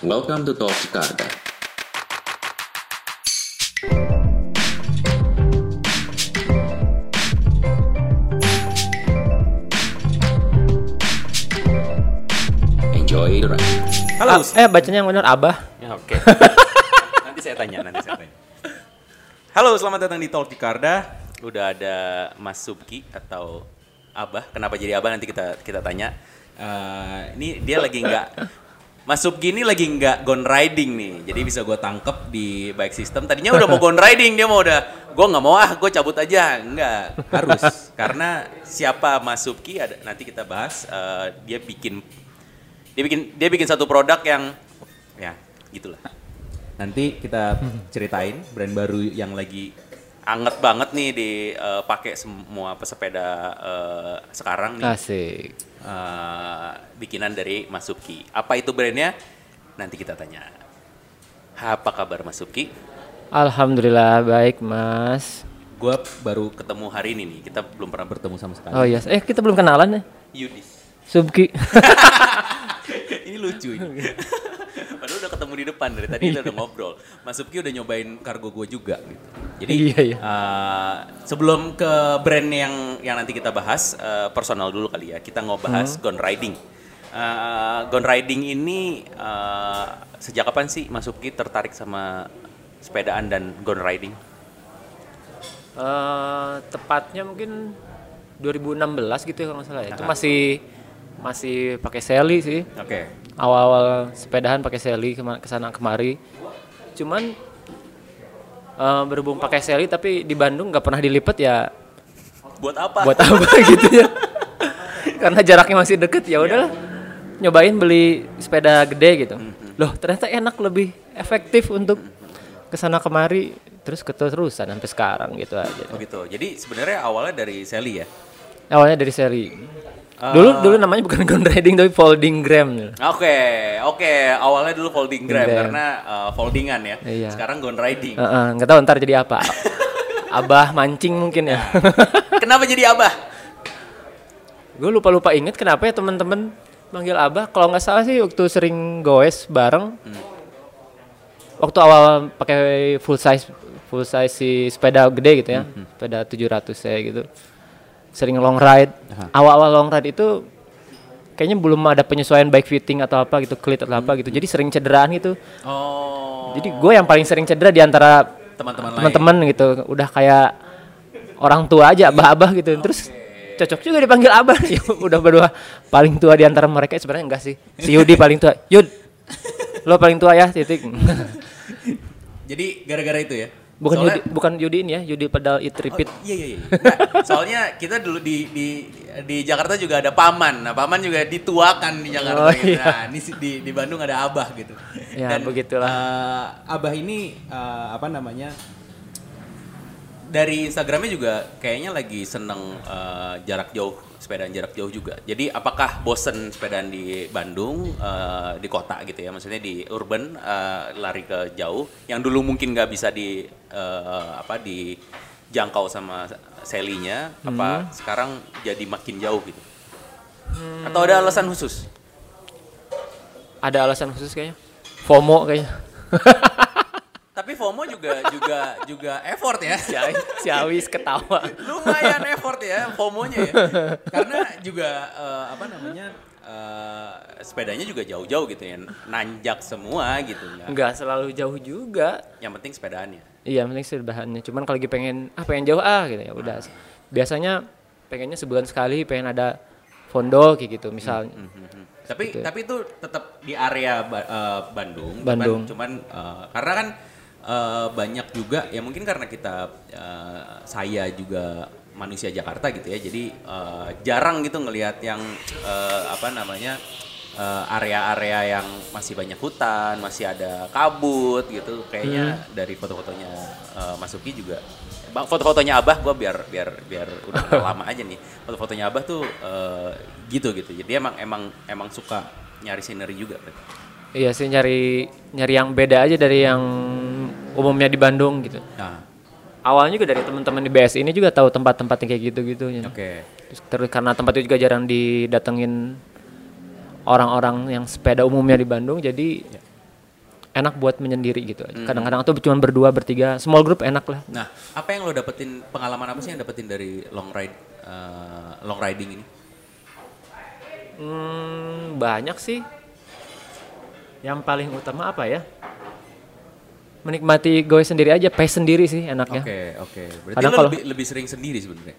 Welcome to Talk Jakarta. Enjoy the ride. Halo. Ah, eh bacanya yang benar Abah. Ya, Oke. nanti saya tanya, nanti saya tanya. Halo, selamat datang di Talk Jakarta. Udah ada Mas Subki atau Abah. Kenapa jadi Abah nanti kita kita tanya. Eh, ini dia lagi nggak Mas Subki ini lagi nggak gone riding nih, jadi bisa gue tangkep di bike system. Tadinya udah mau gone riding, dia mau udah, gue nggak mau ah, gue cabut aja, nggak harus. Karena siapa Mas Subki ada nanti kita bahas. Eh, dia bikin dia bikin dia bikin satu produk yang ya gitulah nanti kita ceritain brand baru yang lagi anget banget nih dipakai semua pesepeda eh, sekarang nih Asik. Eh, bikinan dari Mas Subki apa itu brandnya nanti kita tanya apa kabar Mas Subki Alhamdulillah baik Mas. gue baru ketemu hari ini nih kita belum pernah bertemu sama sekali Oh iya, eh kita belum kenalan ya. Yudis Subki. ini lucu ini. Padahal udah ketemu di depan dari tadi kita udah ngobrol. Mas Subki udah nyobain kargo gue juga gitu. Jadi Iya, iya. eh, sebelum ke brand yang yang nanti kita bahas eh, personal dulu kali ya. Kita ngebahas Hmm. Gone Riding. Eh, Gone Riding ini eh, sejak kapan sih Mas Subki tertarik sama sepedaan dan Gone Riding? Eh, tepatnya mungkin 2016 gitu ya kalau nggak salah ya. Itu masih masih pakai seli sih. Oke. Awal-awal sepedahan pakai seli kema- ke sana kemari. Cuman eh, berhubung pakai seli tapi di Bandung nggak pernah dilipet ya Buat apa? buat apa gitu ya karena jaraknya masih deket ya udahlah nyobain beli sepeda gede gitu loh ternyata enak lebih efektif untuk ke sana kemari terus keterusan sampai sekarang gitu aja Oh gitu. Jadi sebenarnya awalnya dari Sally ya. awalnya dari seri dulu dulu namanya bukan ground riding tapi folding gram Oke, oke. Awalnya dulu folding gram Gram. karena uh, foldingan ya. Iya. Sekarang gone riding. Heeh, nggak tahu ntar jadi apa abah mancing mungkin ya Kenapa jadi abah? gue lupa lupa inget kenapa ya temen-temen manggil abah kalau nggak salah sih waktu sering goes bareng waktu awal pakai full size full size si sepeda gede gitu ya sepeda 700 saya gitu sering long ride. Awal-awal long ride itu kayaknya belum ada penyesuaian bike fitting atau apa gitu cleat atau apa gitu. Jadi sering cederaan gitu. Oh. jadi gue yang paling sering cedera di antara teman-teman gitu. Udah kayak orang tua aja abah-abah gitu. Terus cocok juga dipanggil abah. Ya udah berdua. Paling tua di antara mereka sebenarnya enggak sih. Si Yudi paling tua. Yud lo paling tua ya titik. Jadi gara-gara itu ya. Bukan Soalnya- Yudi bukan Yudi ini ya Yudi pedal it Oh, repeat iya iya iya. Nggak, soalnya kita dulu di di di Jakarta juga ada paman. Nah, paman juga dituakan di Jakarta Oh, gitu. iya. Nah, ini di di Bandung ada abah gitu. Ya, begitulah. eh, abah ini eh, apa namanya? Dari Instagramnya juga kayaknya lagi seneng eh, jarak jauh sepedaan jarak jauh juga. Jadi apakah bosen sepedaan di Bandung eh, di kota gitu ya? Maksudnya di urban eh, lari ke jauh yang dulu mungkin nggak bisa di eh, apa di jangkau sama selinya apa sekarang jadi makin jauh gitu? Atau ada alasan khusus? ada alasan khusus kayaknya FOMO kayaknya Tapi FOMO juga juga juga effort ya. si si Awis ketawa lumayan effort ya FOMO-nya ya. Karena juga eh, apa namanya eh, sepedanya juga jauh-jauh gitu ya, nanjak semua gitu ya. nggak selalu jauh juga Yang penting sepedaannya. Iya, yang penting sebahannya. Cuman kalau lagi pengen ah pengen jauh ah gitu ya udah. Biasanya pengennya sebulan sekali pengen ada fondo kayak gitu misalnya. Mhm. Tapi tapi itu tetap di area Ba- eh, Bandung. cuman- Bandung. Cuman, eh, karena kan eh, banyak juga ya mungkin karena kita eh, saya juga manusia Jakarta gitu ya. Jadi eh, jarang gitu ngelihat yang eh, apa namanya area-area yang masih banyak hutan, masih ada kabut gitu. Kayaknya dari foto-fotonya eh, Mas Uki juga foto-fotonya Abah gue biar biar biar udah lama aja nih. Foto-fotonya Abah tuh eh, gitu gitu. Jadi emang emang emang suka nyari scenery juga. Iya sih nyari nyari yang beda aja dari yang umumnya di Bandung gitu. Nah, Awalnya juga dari teman-teman di BS ini juga tahu tempat-tempat yang kayak gitu-gitu. oke. Terus, terus karena tempat itu juga jarang didatengin orang-orang yang sepeda umumnya di Bandung, jadi enak buat menyendiri gitu. Kadang-kadang tuh cuma berdua, bertiga, small group enak lah. Nah, apa yang lo dapetin pengalaman apa sih yang dapetin dari long ride eh, long riding ini? Hmm, banyak sih. Yang paling utama apa ya? Menikmati goes sendiri aja, pace sendiri sih enaknya. Oke, oke. Berarti Kadang lo kalau- lebih lebih sering sendiri sebenarnya.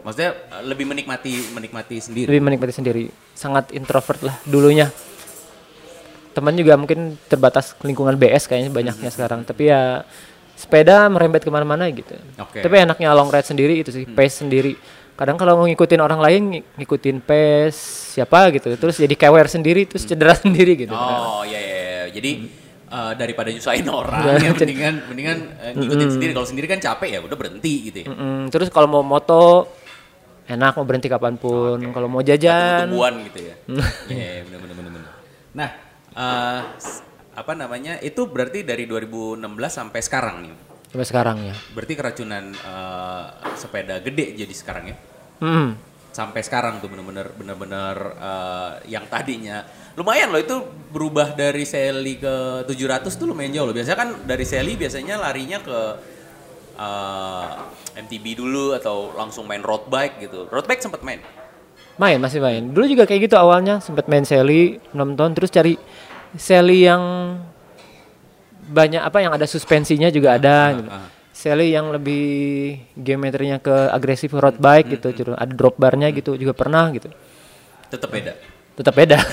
Maksudnya eh, lebih menikmati menikmati sendiri. Lebih menikmati sendiri. Sangat introvert lah dulunya. Teman juga mungkin terbatas lingkungan BS kayaknya banyaknya sekarang. Tapi ya sepeda merembet ke mana-mana gitu. Oke. Tapi enaknya long ride sendiri itu sih, pace sendiri. Kadang kalau ngikutin orang lain, ng- ngikutin pace siapa gitu. Terus jadi kewer sendiri, terus cedera sendiri gitu. Oh, iya iya. iya. Jadi eh, daripada nyusahin orang, Iya, ya mendingan mendingan eh, ngikutin sendiri. Kalau sendiri kan capek ya, udah berhenti gitu ya. Mm, terus kalau mau moto enak mau berhenti kapan pun. Kalau mau jajan, Tumbuhan gitu ya. Iya, benar benar benar benar. Nah, s- apa namanya? Itu berarti dari 2016 sampai sekarang nih. sampai sekarang ya. Berarti keracunan eh, sepeda gede jadi sekarang ya. Hmm. Sampai sekarang tuh bener-bener bener-bener eh, yang tadinya lumayan loh itu berubah dari Sally ke 700 tuh lumayan jauh loh. Biasanya kan dari Sally biasanya larinya ke eh, MTB dulu atau langsung main road bike gitu. Road bike sempat main. Main masih main. Dulu juga kayak gitu awalnya sempat main Sally nonton terus cari Sally yang banyak apa yang ada suspensinya juga ada gitu. ah. Sally yang lebih geometrinya ke agresif road bike gitu, Hmm, gitu. ada drop barnya gitu juga pernah gitu. Tetap beda. Tetap beda.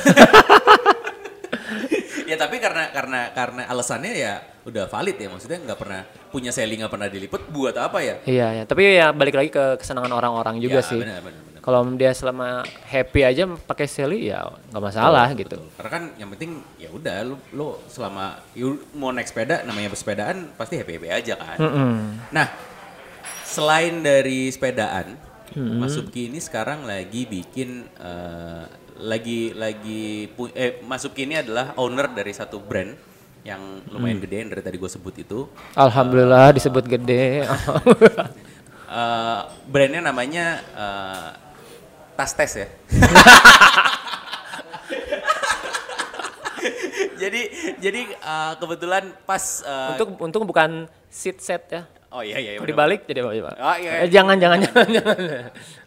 ya tapi karena karena karena alasannya ya udah valid ya maksudnya nggak pernah punya Sally nggak pernah diliput buat apa ya? iya ya, tapi ya balik lagi ke kesenangan orang-orang juga Ya, sih. benar, benar. Kalau dia selama happy aja pakai Sally ya nggak masalah gitu. Betul. Karena kan yang penting ya udah lu lu selama you mau naik sepeda namanya bersepedaan pasti happy happy aja kan. Mm-mm. Nah selain dari sepedaan, Mas Subki ini sekarang lagi bikin eh, lagi lagi eh Mas Subki ini adalah owner dari satu brand yang lumayan gede yang dari tadi gue sebut itu. Alhamdulillah disebut gede. Eh, brandnya namanya eh, Tas Tes ya. jadi jadi eh, kebetulan pas eh, Untuk untung bukan seat set ya. oh iya iya Kalau bener. dibalik jadi apa? coba? Oh, iya, Eh, jangan jangan jangan jangan.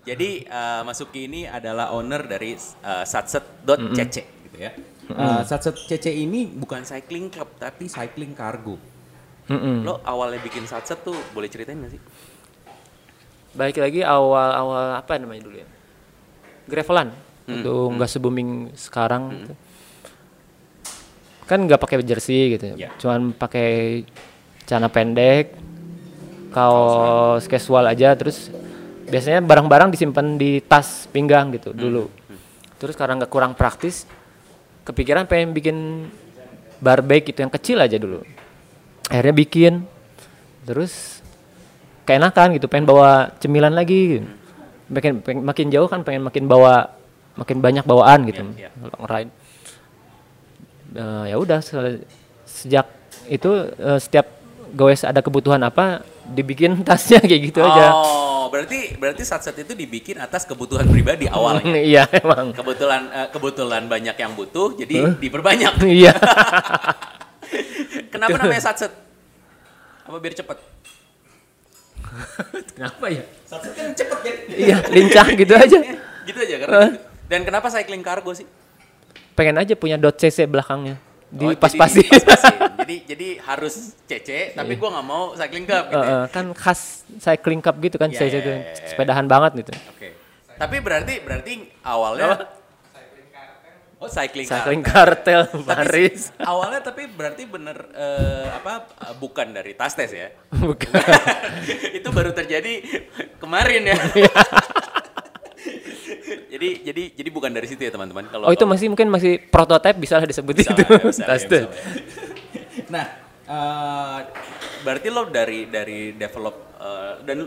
Jadi eh, Mas Suki ini adalah owner dari uh, satset.cc gitu ya. Eh, satset.cc ini bukan cycling club tapi cycling cargo. Mm-mm. Lo awalnya bikin satset tuh boleh ceritain gak sih? Balik lagi awal-awal apa namanya dulu ya? Gravelan. Itu nggak se-booming sekarang. gitu. Kan nggak pakai jersey gitu. Ya. Cuman pakai celana pendek, kaos casual aja terus biasanya barang-barang disimpan di tas pinggang gitu dulu. Terus karena nggak kurang praktis, kepikiran pengen bikin bar bag gitu yang kecil aja dulu. Akhirnya bikin, terus keenakan gitu, pengen bawa cemilan lagi. Gitu. Makin, pengen- makin jauh kan pengen makin bawa, makin banyak bawaan gitu, Iya, iya. long ride. Eh, ya udah se- sejak itu eh, setiap gowes ada kebutuhan apa dibikin tasnya kayak gitu aja. Oh, berarti berarti satset itu dibikin atas kebutuhan pribadi awalnya. iya emang. Kebetulan eh, kebetulan banyak yang butuh jadi diperbanyak. Iya. Kenapa namanya satset? Apa biar cepet? Kenapa ya? Satset kan cepet kan? Iya, lincah gitu aja. gitu aja karena gitu. Dan kenapa cycling cargo sih? Pengen aja punya dot .cc belakangnya. Oh, Di pas-pasin. jadi dipas-pasin. jadi jadi harus CC tapi gua nggak mau cycling cup gitu. Ya. eh, kan khas cycling cup gitu kan Iya, CC iya, itu iya, iya. sepedahan banget gitu. Oke. Tapi berarti berarti awalnya Oh, cycling, Cycling car. kartel Tapi Paris. awalnya tapi berarti bener eh, apa eh, bukan dari tas tes ya. Bukan. Itu baru terjadi kemarin ya. Jadi jadi jadi bukan dari situ ya teman-teman. Kalau Oh itu masih mungkin masih prototipe bisa lah disebut Bisa itu. ya, bisa ya, Tas ya. Nah, eh, berarti lo dari dari develop eh, dan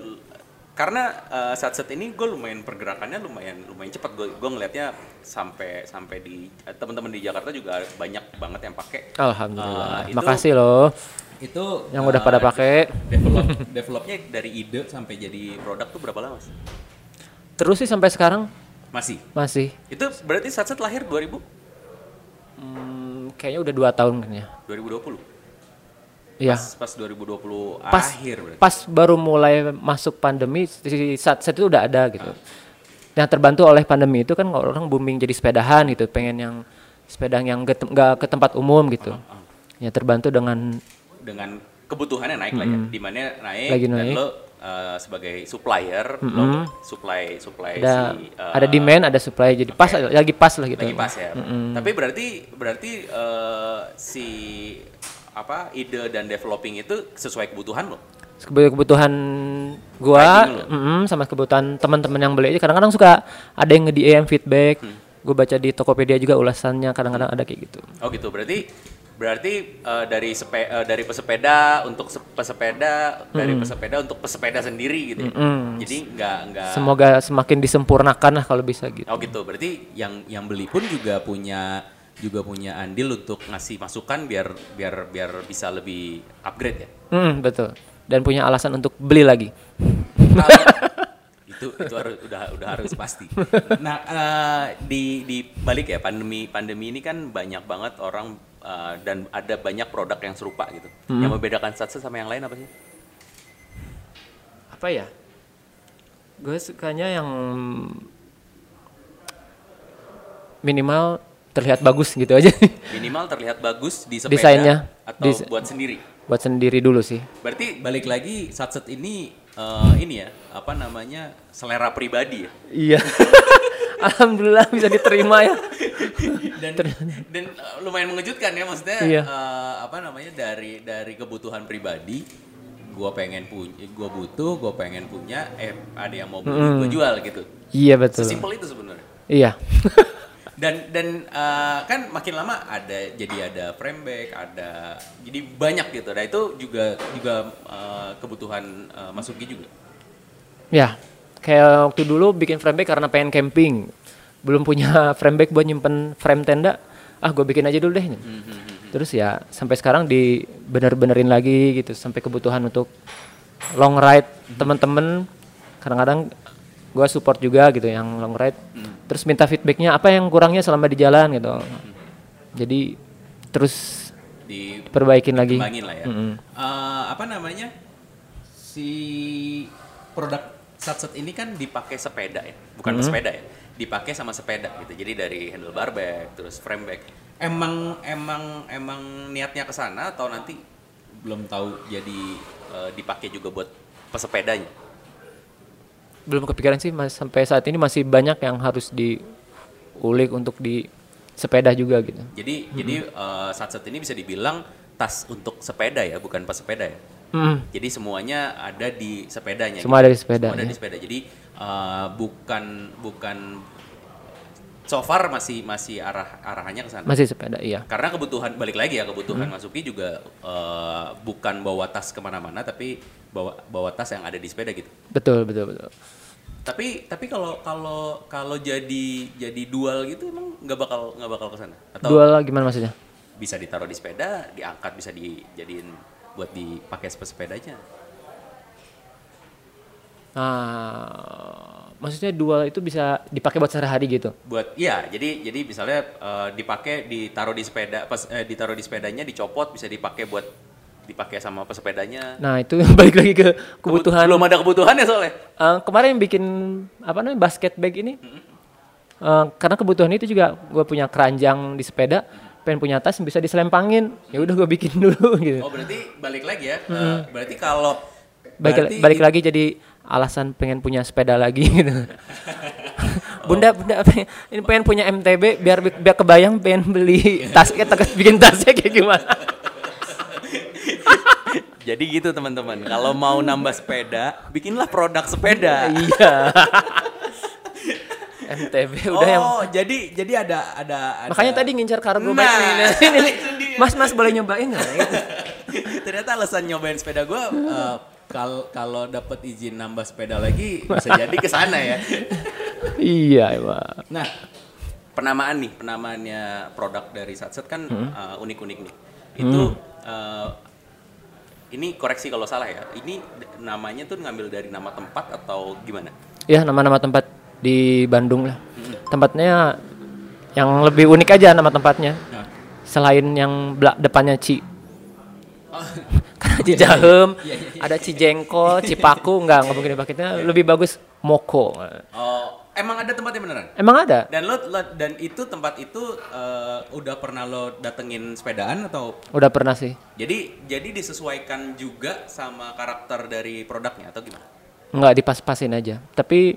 karena eh, saat-saat ini gue lumayan pergerakannya lumayan lumayan cepat gue gue ngelihatnya sampai sampai di eh, teman-teman di Jakarta juga banyak banget yang pakai Alhamdulillah. Eh, itu- Makasih loh itu yang udah eh, pada pakai. develop developnya dari ide sampai jadi produk tuh berapa lama sih? Terus sih sampai sekarang Masih. masih. Itu berarti saat-saat lahir 2000? Hmm, kayaknya udah dua tahun kan ya. 2020. Iya. Pas, pas 2020 Pas akhir berarti. pas baru mulai masuk pandemi saat saat itu udah ada gitu. Yang terbantu oleh pandemi itu kan orang booming jadi sepedahan gitu, pengen yang sepeda yang ke, nggak ke tempat umum gitu. Ya terbantu dengan dengan kebutuhannya naik lah ya. Di mana naik, Lagi dan naik. lo uh, sebagai supplier, lo supply supply ada si uh, ada demand, ada supply jadi pas lagi pas lah gitu. lagi pas ya. Tapi berarti berarti uh, si apa ide dan developing itu sesuai kebutuhan lo. Kebutuhan gua mm, sama kebutuhan teman-teman yang beli kadang-kadang suka ada yang nge-DM feedback Hmm. gue baca di Tokopedia juga ulasannya kadang-kadang ada kayak gitu Oh gitu. Berarti berarti uh, dari sepe, uh, dari pesepeda untuk se- pesepeda, dari pesepeda untuk pesepeda sendiri gitu. ya. Jadi nggak nggak semoga semakin disempurnakan lah kalau bisa gitu Oh gitu. Berarti yang yang beli pun juga punya juga punya andil untuk ngasih masukan biar biar biar bisa lebih upgrade ya. Mm, betul dan punya alasan untuk beli lagi itu itu harus udah udah harus pasti. Nah eh, di di balik ya pandemi pandemi ini kan banyak banget orang eh, dan ada banyak produk yang serupa gitu. Yang membedakan Satsu sama yang lain apa sih? apa ya gue sukanya yang minimal terlihat bagus gitu aja. Minimal terlihat bagus di sepeda Desainnya. atau Dis- buat sendiri. buat sendiri dulu sih. Berarti balik lagi Satset ini eh, ini ya apa namanya selera pribadi ya. iya. Alhamdulillah bisa diterima ya. Dan dan uh, lumayan mengejutkan ya maksudnya Iya. uh, apa namanya dari dari kebutuhan pribadi gua pengen punya gua butuh gua pengen punya eh ada yang mau beli gua jual gitu. Iya betul. Sesimpel itu sebenarnya. Iya dan dan uh, kan makin lama ada jadi ada frame back ada jadi banyak gitu nah itu juga juga uh, kebutuhan uh, Masuki juga Ya, kayak waktu dulu bikin frame bag karena pengen camping. Belum punya frame bag buat nyimpen frame tenda. Ah, gue bikin aja dulu deh. Terus ya sampai sekarang di bener-benerin lagi gitu sampai kebutuhan untuk long ride temen-temen. Kadang-kadang gue support juga gitu yang long ride. Terus minta feedbacknya apa yang kurangnya selama di jalan gitu. Jadi terus di perbaikin lagi. lah ya. Mm-mm. Eh, apa namanya si produk satset ini kan dipakai sepeda ya, bukan sepeda ya, dipakai sama sepeda gitu. Jadi dari handlebar bag, terus frame bag. Emang emang emang niatnya ke sana atau nanti belum tahu jadi eh, dipakai juga buat pesepedanya. Belum kepikiran sih mas sampai saat ini masih banyak yang harus diulik untuk di sepeda juga gitu Jadi jadi eh, satset ini bisa dibilang tas untuk sepeda ya, bukan pesepeda ya. Mm, Jadi semuanya ada di sepedanya. Semua ada di sepeda, Semua ada ya. di sepeda. Jadi uh, bukan bukan so far masih masih arah arahannya ke sana. masih sepeda iya Karena kebutuhan balik lagi ya Hmm. kebutuhan Masuki juga uh, bukan bawa tas ke mana-mana tapi bawa bawa tas yang ada di sepeda gitu. betul betul betul Tapi tapi kalau kalau kalau jadi jadi dual gitu emang nggak bakal nggak bakal ke sana? Atau dual gimana maksudnya? bisa ditaruh di sepeda, diangkat bisa dijadiin buat dipakai sepedanya. nah maksudnya dual itu bisa dipakai buat sehari-hari gitu? Buat iya jadi jadi misalnya eh, dipakai ditaruh di sepeda pas eh, ditaruh di sepedanya dicopot bisa dipakai buat dipakai sama pesepedanya. Nah itu balik lagi ke kebutuhan. Belum ada kebutuhannya soalnya. Eh, kemarin bikin apa namanya basket bag ini Eh, karena kebutuhan itu juga gue punya keranjang di sepeda pengen punya tas bisa diselempangin. Ya udah gue bikin dulu gitu. Oh berarti balik lagi ya. Eh, berarti kalau balik, berarti balik lagi jadi alasan pengen punya sepeda lagi gitu. bunda, bunda pengen, ini pengen punya MTB biar biar kebayang pengen beli tas kayak tas- bikin tasnya kayak gimana. Jadi gitu teman-teman kalau mau nambah sepeda bikinlah produk sepeda iya. MTB udah yang oh jadi jadi ada ada, ada makanya tadi ngincar kargo Nah, nih. Nah, ini. Mas mas boleh nyobain nggak? Ternyata alasan nyobain sepeda gue kalau kalau dapat izin nambah sepeda lagi bisa jadi ke sana ya iya emang. Nah, penamaan nih, penamaannya produk dari Satset kan uh, unik-unik nih. Itu uh, ini koreksi kalau salah ya. Ini namanya tuh ngambil dari nama tempat atau gimana? Ya nama-nama tempat di Bandung lah. Tempatnya yang lebih unik aja nama tempatnya. Nah, selain yang bela- depannya Ci Oh, karena Cijahem, Iya, iya, iya. ada Cijengkol, Cipaku enggak nggak mungkin dipakainya lebih bagus Moko. oh, emang ada tempatnya beneran? Emang ada? Dan lo, lo- dan itu tempat itu eh, udah pernah lo datengin sepedaan atau Udah pernah sih. jadi jadi disesuaikan juga sama karakter dari produknya atau gimana? Enggak dipas-pasin aja. Tapi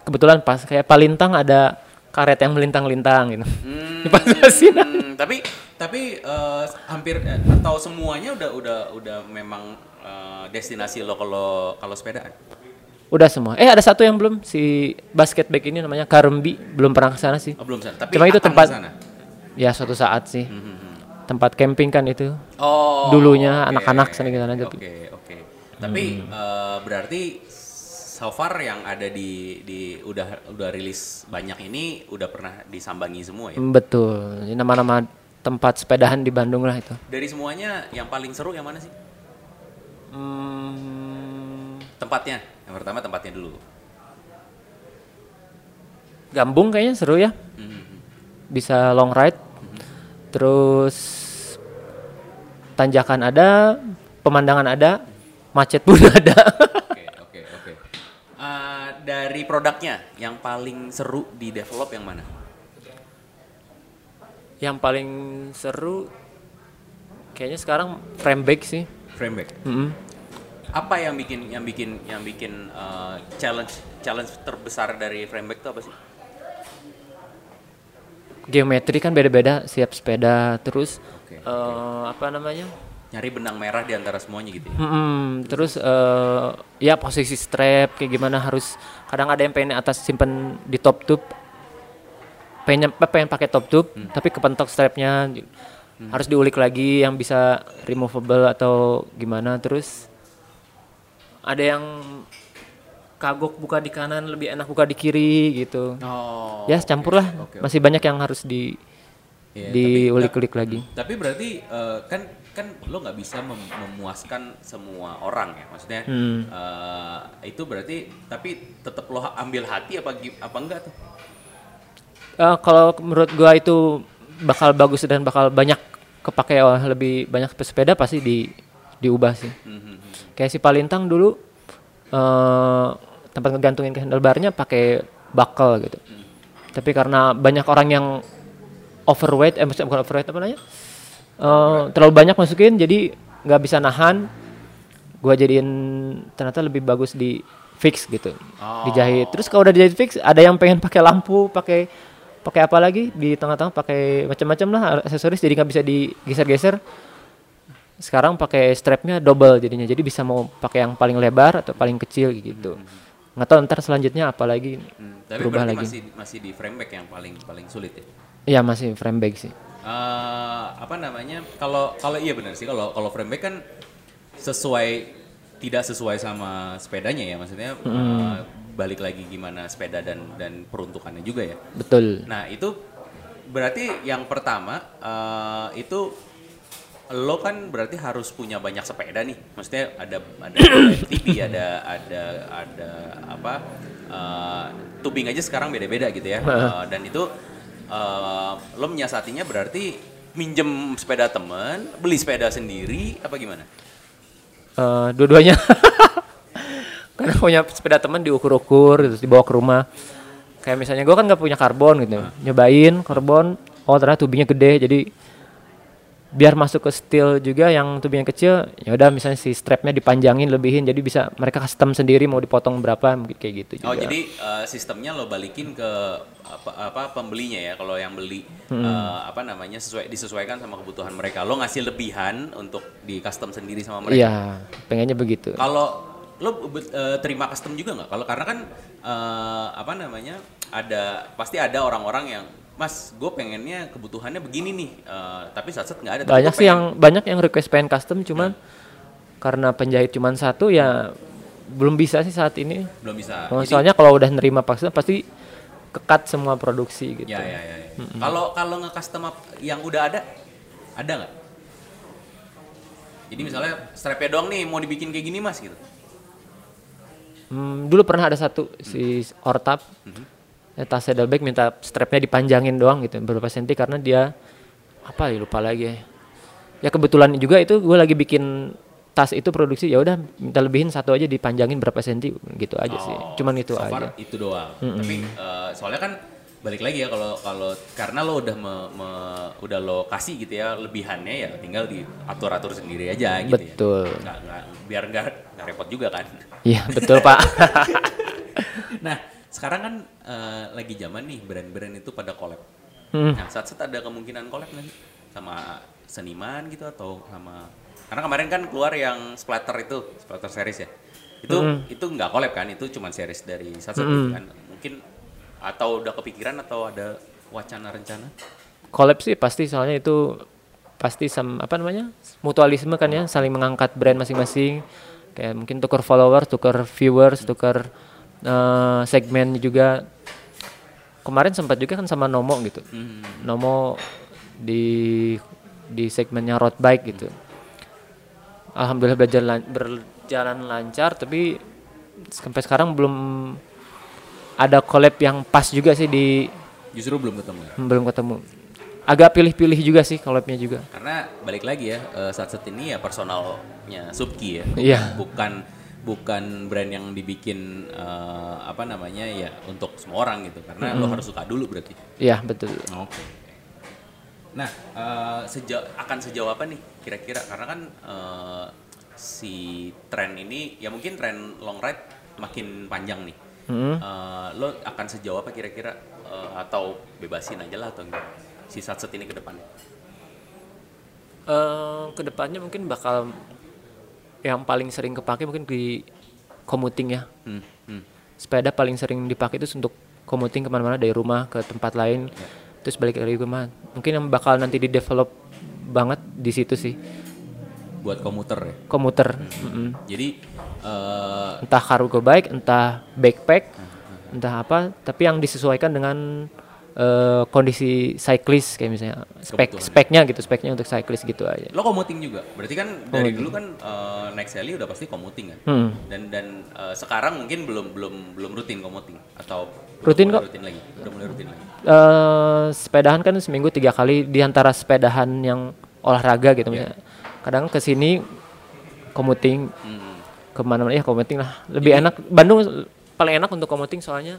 kebetulan pas kayak Palintang ada karet yang melintang-lintang gitu. Hmm, Dipas-pasin. hmm, tapi tapi eh, hampir eh, atau semuanya udah udah udah memang eh, destinasi lo kalau kalau sepedaan. Udah semua. Eh ada satu yang belum si basket bag ini namanya Karembi belum pernah ke sana sih. Oh, belum sana. Tapi Cuma itu tempat- ke sana. Ya suatu saat sih. Hmm, hmm. Tempat camping kan itu. Oh. Dulunya anak-anak sering ke sana, Oke, tapi- oke. Tapi eh, berarti so far yang ada di di udah udah rilis banyak ini udah pernah disambangi semua ya. Betul. Ini Nama-nama tempat sepedahan di Bandung lah itu. Dari semuanya yang paling seru yang mana sih? Hmm, Tempatnya. Yang pertama tempatnya dulu. Gambung kayaknya seru ya. Hmm, hmm, hmm. Bisa long ride. Terus tanjakan ada, pemandangan ada, macet pun ada. Oke, oke, oke. Eh, dari produknya yang paling seru di develop yang mana? Yang paling seru kayaknya sekarang frame bag sih. Frameback. Mm-mm. Apa yang bikin yang bikin yang bikin eh, challenge challenge terbesar dari frameback itu apa sih? Geometri kan beda-beda siap sepeda terus Oke, eh, apa namanya? Nyari benang merah di antara semuanya gitu ya. Mm-mm, terus eh, ya posisi strap kayak gimana harus kadang ada yang pengen atas simpen di top tube pengen apa, pengen pakai top tube tapi kepentok strapnya harus diulik lagi yang bisa removable atau gimana terus ada yang kagok buka di kanan lebih enak buka di kiri gitu Oh. ya campur lah oke, oke. masih banyak yang harus di Iya, diulik-ulik lagi Tapi berarti eh, kan kan lo nggak bisa mem- memuaskan semua orang ya, maksudnya Hmm. eh, itu berarti tapi tetap lo ambil hati apa apa enggak tuh? Eh, kalau menurut gua itu bakal bagus dan bakal banyak kepake oleh lebih banyak pesepeda pasti di diubah sih. Hmm, hmm, hmm. Kayak si Palintang dulu eh tempat ngegantungin ke handlebarnya pakai buckle gitu. Tapi karena banyak orang yang overweight, eh maksudnya bukan overweight apa namanya? Eh, terlalu banyak masukin jadi nggak bisa nahan. Gua jadiin ternyata lebih bagus di fix gitu. Oh. Dijahit. Terus kalau udah dijahit fix ada yang pengen pakai lampu, pakai pakai apa lagi di tengah-tengah pakai macam-macam lah aksesoris jadi nggak bisa digeser-geser sekarang pakai strapnya double jadinya. Jadi bisa mau pakai yang paling lebar atau paling kecil gitu. Nggak tahu ntar selanjutnya apa lagi Hmm, Tapi berubah lagi. masih masih di frameback yang paling paling sulit ya. iya masih frame bag sih. Eh, apa namanya? Kalau kalau iya benar sih. Kalau kalau frameback kan sesuai tidak sesuai sama sepedanya ya. Maksudnya eh, balik lagi gimana sepeda dan dan peruntukannya juga ya. betul. Nah itu berarti yang pertama eh, itu lo kan berarti harus punya banyak sepeda nih. Maksudnya ada ada MTB, ada ada ada apa eh, tubing aja sekarang beda-beda gitu ya. Eh, dan itu eh, lo menyiasatinya berarti minjem sepeda temen, beli sepeda sendiri apa gimana? Eh, dua-duanya karena punya sepeda teman diukur-ukur terus dibawa ke rumah kayak misalnya gue kan nggak punya karbon gitu nyobain karbon oh ternyata tubingnya gede jadi biar masuk ke steel juga yang tubingnya kecil ya udah misalnya si strapnya dipanjangin lebihin jadi bisa mereka custom sendiri mau dipotong berapa mungkin kayak gitu juga Oh jadi eh, sistemnya lo balikin ke apa, apa pembelinya ya kalau yang beli Hmm. eh, apa namanya sesuai disesuaikan sama kebutuhan mereka lo ngasih lebihan untuk di custom sendiri sama mereka. iya pengennya begitu Kalau lo eh, terima custom juga nggak? Kalau karena kan eh, apa namanya ada pasti ada orang-orang yang Mas, gue pengennya kebutuhannya begini nih, eh, tapi saat nggak ada. Banyak sih pengen- yang banyak yang request pengen custom cuman karena penjahit cuman satu ya belum bisa sih saat ini belum bisa. Oh, Jadi- soalnya kalau udah nerima paksa pasti kekat semua produksi gitu. Ya ya ya. ya. Kalau kalau nge-custom up yang udah ada, ada nggak? Jadi misalnya strapnya doang nih mau dibikin kayak gini mas gitu. Hmm, dulu pernah ada satu si Ortap Mhm. Eh, tas saddlebag minta strapnya dipanjangin doang gitu beberapa senti karena dia apa ya lupa lagi ya. Ya kebetulan juga itu gue lagi bikin tas itu produksi ya udah minta lebihin satu aja dipanjangin berapa senti gitu aja sih. Oh, Cuman itu so far aja. itu doang. Tapi eh, soalnya kan balik lagi ya kalau kalau karena lo udah me- me- udah lo kasih gitu ya lebihannya ya tinggal diatur atur sendiri aja gitu Betul. ya. Nggak, nggak, biar nggak nggak repot juga kan. Iya betul pak. nah sekarang kan eh, lagi zaman nih brand-brand itu pada collab. Hmm. Nah saat saat ada kemungkinan collab nanti sama seniman gitu atau sama karena kemarin kan keluar yang splatter itu splatter series ya. Itu itu nggak collab kan itu cuma series dari satu gitu kan. Mungkin atau udah kepikiran atau ada wacana rencana? Collab sih pasti. Soalnya itu pasti sam apa namanya mutualisme kan ya saling mengangkat brand masing-masing. Kayak mungkin tukar followers, tukar viewers, tukar eh, segmen juga kemarin sempat juga kan sama Nomo gitu. Hmm. Nomo di di segmennya road bike gitu. Alhamdulillah berjalan berjalan lancar tapi sampai sekarang belum ada collab yang pas juga sih di justru belum ketemu ya belum ketemu. Agak pilih-pilih juga sih collabnya juga. karena balik lagi ya eh, saat saat ini ya personalnya Subki ya Iya. bukan bukan brand yang dibikin eh, apa namanya ya untuk semua orang gitu karena lo harus suka dulu berarti Iya betul. Oke. Nah, eh, sejauh akan sejauh apa nih kira-kira? Karena kan eh, si tren ini ya mungkin tren long ride makin panjang nih. Hmm. Eh, lo akan sejauh apa kira-kira? Eh, atau bebasin aja lah atau enggak? Si satset ini ke depannya. Eh ke depannya mungkin bakal yang paling sering kepake mungkin di commuting ya. Hmm, hmm. Sepeda paling sering dipakai itu untuk commuting ke mana-mana dari rumah ke tempat lain. Terus balik dari rumah. Mungkin yang bakal nanti di develop banget di situ sih Buat komuter ya. komuter. Mm-mm. Jadi eh, Entah cargo bike, entah backpack, entah apa. Tapi yang disesuaikan dengan eh, kondisi cyclist kayak misalnya spek Kebutuhan. speknya gitu, speknya untuk cyclist gitu aja. lo commuting juga. Berarti kan dari dulu kan eh, naik Sally udah pasti commuting kan. Hmm. Dan dan eh, sekarang mungkin belum belum belum rutin commuting atau Rutin kok. Rutin lagi. Udah mulai rutin lagi. eh sepedahan kan seminggu tiga kali di antara sepedahan yang olahraga gitu misalnya. Kadang ke sini commuting Hmm. ke mana-mana ya commuting lah. Lebih enak Bandung paling enak untuk commuting soalnya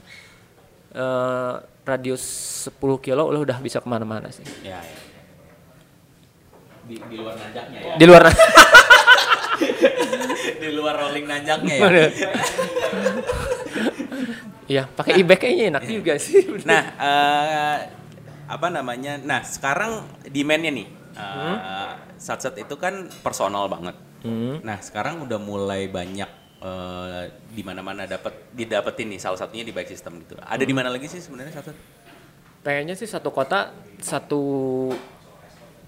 eh radius 10 kilo lo udah bisa ke mana-mana sih. Ya, ya. Di, di luar nanjaknya ya. Di luar di luar rolling nanjaknya ya. Iya, pakai e-bike kayaknya enak juga sih. nah, eh, apa namanya? Nah, sekarang demandnya nih. eh, Satset itu kan personal banget. Hmm. Nah, sekarang udah mulai banyak eh, di mana-mana dapat didapetin nih salah satunya di bike system gitu. Ada di mana lagi sih sebenarnya Satset? Pengennya sih satu kota satu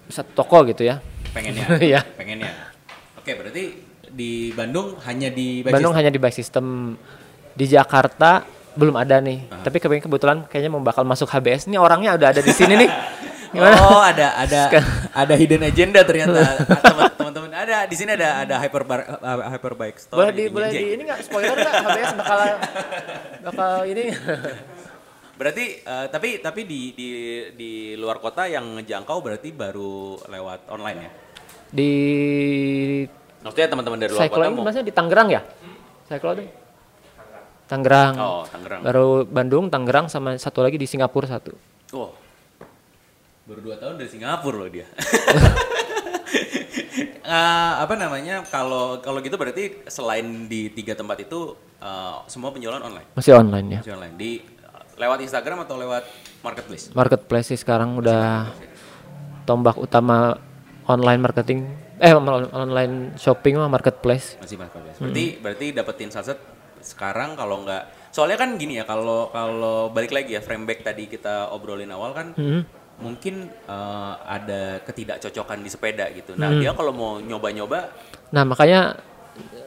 satu toko gitu ya. Pengennya. Iya. pengennya. Oke, berarti di Bandung hanya di bike Bandung system? hanya di bike system. Di Jakarta belum ada nih. Tapi kebetulan kebetulan kayaknya mau bakal masuk HBS. Ini orangnya udah ada di sini nih. Gimana? Oh, ada ada ada hidden agenda ternyata. Teman-teman ada di sini ada ada hyper bar, uh, hyper bike store. boleh di boleh di ini nggak spoiler nggak HBS bakal bakal ini Berarti eh, tapi tapi di di di luar kota yang ngejangkau berarti baru lewat online ya. di Maksudnya teman-teman dari luar Cyclo kota mau. maksudnya di Tangerang ya? Cyclo deh. Tangerang. Oh, Tangerang. Baru Bandung, Tangerang sama satu lagi di Singapura satu. Oh. Baru dua tahun dari Singapura loh dia. Eh, apa namanya? Kalau kalau gitu berarti selain di tiga tempat itu eh, semua penjualan online. Masih online ya. Masih online di lewat Instagram atau lewat marketplace? Marketplace sih sekarang udah tombak utama online marketing eh on- online shopping mah marketplace. Masih marketplace. Berarti berarti dapetin saset sekarang kalau nggak soalnya kan gini ya kalau kalau balik lagi ya frame back tadi kita obrolin awal kan mungkin eh, ada ketidakcocokan di sepeda gitu. Nah dia kalau mau nyoba-nyoba Nah, makanya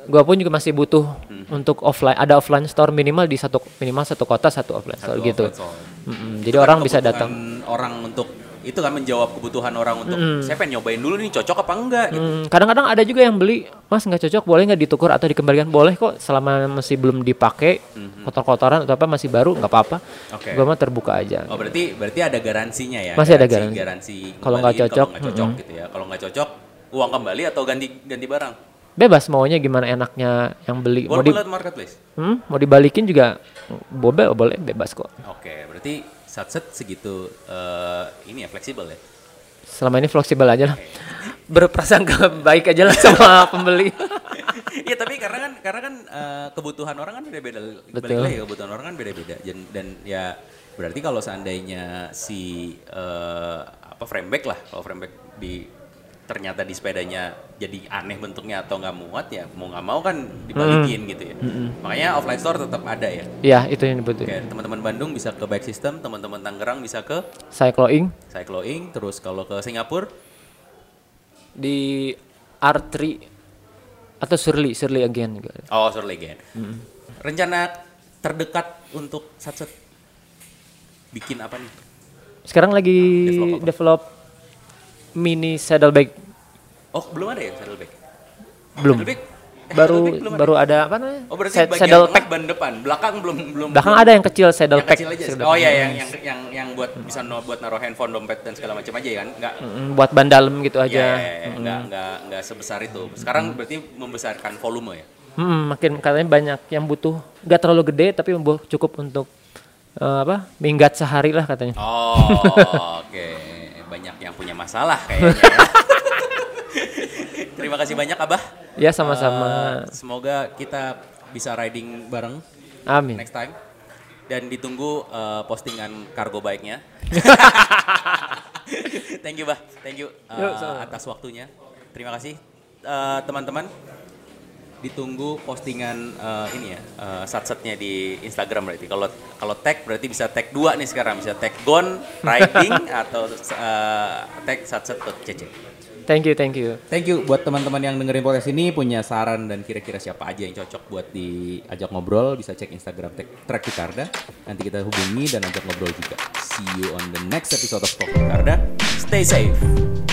gua pun juga masih butuh untuk offline ada offline store minimal di satu minimal satu kota satu offline store satu gitu. offline store. Mm-mm, jadi orang bisa datang. orang untuk itu kan menjawab kebutuhan orang untuk saya pengen nyobain dulu nih cocok apa enggak gitu. Hmm, kadang-kadang ada juga yang beli, mas nggak cocok, boleh nggak ditukar atau dikembalikan? Boleh kok, selama masih belum dipakai, kotor-kotoran atau apa masih baru nggak apa-apa. Oke. Gua mah terbuka aja. Oh berarti berarti ada garansinya ya? Masih ada garansi. Garansi Kalau nggak cocok, kalau cocok gitu ya. Kalau nggak cocok uang kembali atau ganti ganti barang. Bebas maunya gimana enaknya yang beli. Mau, di, marketplace. hmm, mau dibalikin juga boleh, boleh bebas kok. Oke, berarti satset segitu eh, ini ya fleksibel ya. Selama ini fleksibel aja lah. Berprasangka baik aja lah sama pembeli. Iya tapi karena kan karena kan eh, kebutuhan orang kan beda-beda. Balik Betul. lagi kebutuhan orang kan beda-beda. Dan, dan ya berarti kalau seandainya si eh, apa frameback lah, kalau frameback di ternyata di sepedanya jadi aneh bentuknya atau nggak muat ya mau nggak mau kan dibalikin gitu ya. Makanya offline store tetap ada ya. ya itu yang dibutuhin. Kayak teman-teman Bandung bisa ke Bike System, teman-teman Tangerang bisa ke Cycloing Cycloing, terus kalau ke Singapura di R3 atau Surly, Surly again juga. Oh, Sur Legend. Rencana terdekat untuk satset bikin apa nih? Sekarang lagi Develop apa? develop mini saddlebag Oh, belum ada ya saddlebag? belum. Saddlebag? Eh, Baru ada? baru ada apa namanya? Oh, berarti Sad- saddle pack. ban depan, belakang belum belum. Belakang belum- ada yang kecil saddle yang pack. kecil aja. Saddle Oh iya, yang yang yang yang buat bisa no, buat naruh handphone, dompet dan segala macam aja ya kan? Enggak. Mm, buat ban dalam gitu Ya, aja. ya, ya, enggak enggak enggak sebesar itu. Sekarang berarti membesarkan volume ya. Hmm, makin katanya banyak yang butuh nggak terlalu gede tapi cukup untuk eh, apa minggat sehari lah katanya. Oh, oke. Banyak yang punya masalah kayaknya. ya. Terima kasih banyak Abah. Ya sama-sama. Eh, semoga kita bisa riding bareng Amin. next time. Dan ditunggu eh, postingan kargo bike-nya. Thank you, Bah. Thank you eh, Yuk, atas waktunya. Terima kasih Eh, teman-teman. Ditunggu postingan eh, ini ya, satsetnya di Instagram berarti. Kalau kalau tag berarti bisa tag dua nih sekarang, bisa tag Gon riding atau eh, tag satset.cc. Thank you, thank you. Thank you buat teman-teman yang dengerin podcast ini punya saran dan kira-kira siapa aja yang cocok buat diajak ngobrol bisa cek Instagram Tek- Trek Picarda. Nanti kita hubungi dan ajak ngobrol juga. See you on the next episode of Talk Picarda. Stay safe.